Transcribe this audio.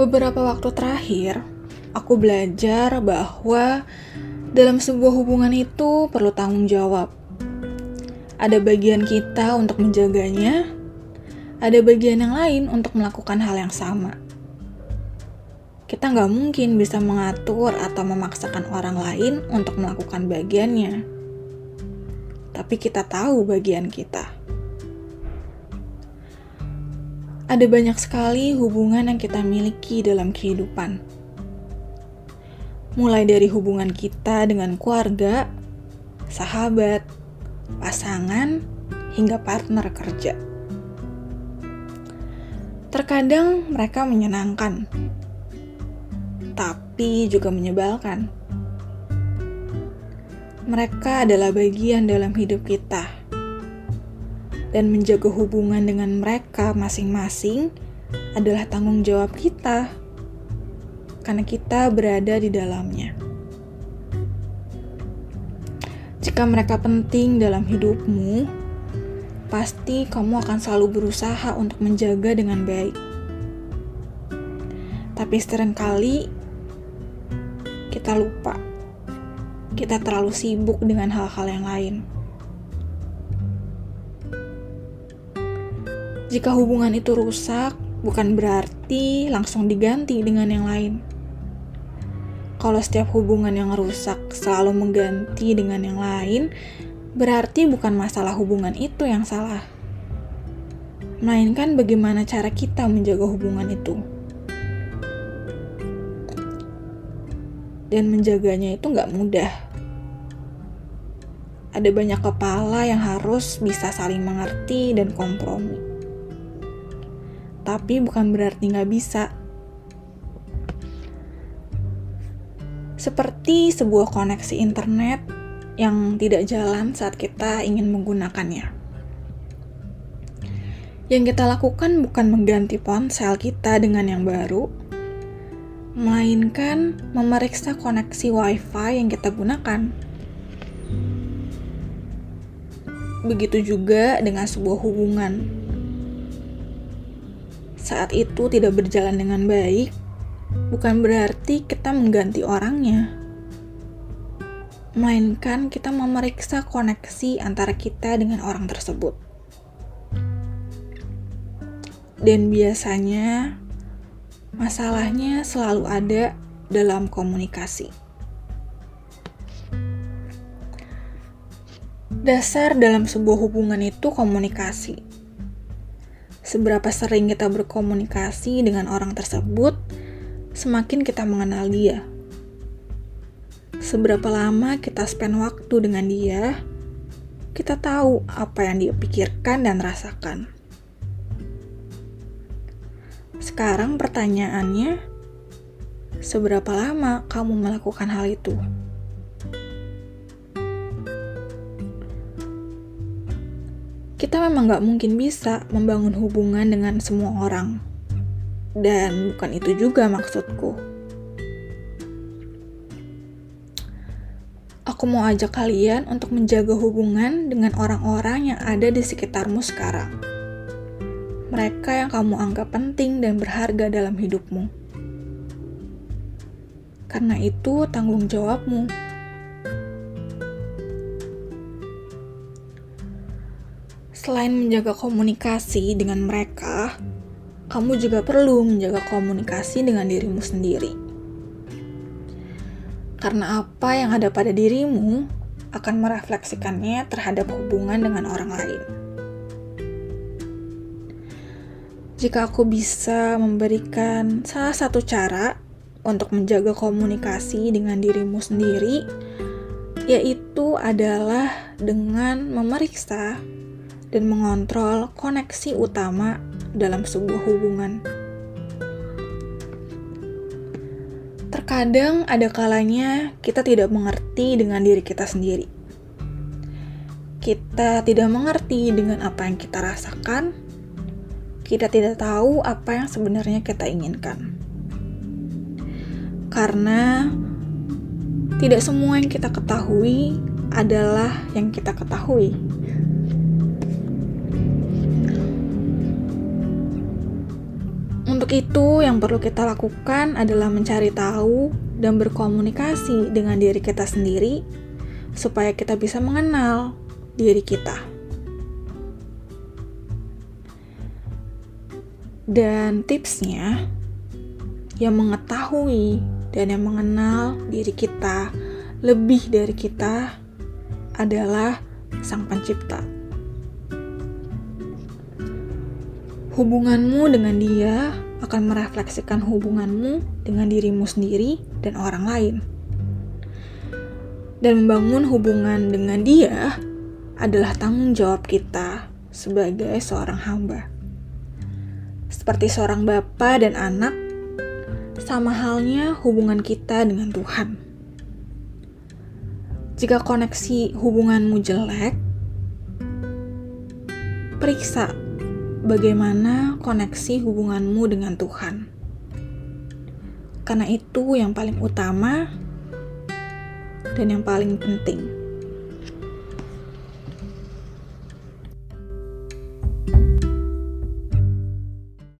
Beberapa waktu terakhir, aku belajar bahwa dalam sebuah hubungan itu perlu tanggung jawab. Ada bagian kita untuk menjaganya, ada bagian yang lain untuk melakukan hal yang sama. Kita nggak mungkin bisa mengatur atau memaksakan orang lain untuk melakukan bagiannya. Tapi kita tahu bagian kita. Ada banyak sekali hubungan yang kita miliki dalam kehidupan. Mulai dari hubungan kita dengan keluarga, sahabat, pasangan, hingga partner kerja. Terkadang mereka menyenangkan, tapi juga menyebalkan. Mereka adalah bagian dalam hidup kita dan menjaga hubungan dengan mereka masing-masing adalah tanggung jawab kita, karena kita berada di dalamnya. Jika mereka penting dalam hidupmu, pasti kamu akan selalu berusaha untuk menjaga dengan baik. Tapi sering kali kita lupa, kita terlalu sibuk dengan hal-hal yang lain. Jika hubungan itu rusak, bukan berarti langsung diganti dengan yang lain. Kalau setiap hubungan yang rusak selalu mengganti dengan yang lain, berarti bukan masalah hubungan itu yang salah. Melainkan bagaimana cara kita menjaga hubungan itu. Dan menjaganya itu nggak mudah. Ada banyak kepala yang harus bisa saling mengerti dan kompromi tapi bukan berarti nggak bisa. Seperti sebuah koneksi internet yang tidak jalan saat kita ingin menggunakannya. Yang kita lakukan bukan mengganti ponsel kita dengan yang baru, melainkan memeriksa koneksi WiFi yang kita gunakan. Begitu juga dengan sebuah hubungan saat itu tidak berjalan dengan baik, bukan berarti kita mengganti orangnya, melainkan kita memeriksa koneksi antara kita dengan orang tersebut. Dan biasanya, masalahnya selalu ada dalam komunikasi. Dasar dalam sebuah hubungan itu komunikasi seberapa sering kita berkomunikasi dengan orang tersebut, semakin kita mengenal dia. Seberapa lama kita spend waktu dengan dia, kita tahu apa yang dia pikirkan dan rasakan. Sekarang pertanyaannya, seberapa lama kamu melakukan hal itu? Memang gak mungkin bisa membangun hubungan dengan semua orang. Dan bukan itu juga maksudku. Aku mau ajak kalian untuk menjaga hubungan dengan orang-orang yang ada di sekitarmu sekarang. Mereka yang kamu anggap penting dan berharga dalam hidupmu. Karena itu tanggung jawabmu Selain menjaga komunikasi dengan mereka, kamu juga perlu menjaga komunikasi dengan dirimu sendiri. Karena apa yang ada pada dirimu akan merefleksikannya terhadap hubungan dengan orang lain. Jika aku bisa memberikan salah satu cara untuk menjaga komunikasi dengan dirimu sendiri, yaitu adalah dengan memeriksa dan mengontrol koneksi utama dalam sebuah hubungan. Terkadang ada kalanya kita tidak mengerti dengan diri kita sendiri. Kita tidak mengerti dengan apa yang kita rasakan. Kita tidak tahu apa yang sebenarnya kita inginkan. Karena tidak semua yang kita ketahui adalah yang kita ketahui. Untuk itu, yang perlu kita lakukan adalah mencari tahu dan berkomunikasi dengan diri kita sendiri, supaya kita bisa mengenal diri kita. Dan tipsnya, yang mengetahui dan yang mengenal diri kita lebih dari kita adalah Sang Pencipta. Hubunganmu dengan Dia akan merefleksikan hubunganmu dengan dirimu sendiri dan orang lain. Dan membangun hubungan dengan Dia adalah tanggung jawab kita sebagai seorang hamba. Seperti seorang bapak dan anak, sama halnya hubungan kita dengan Tuhan. Jika koneksi hubunganmu jelek, periksa bagaimana koneksi hubunganmu dengan Tuhan. Karena itu yang paling utama dan yang paling penting.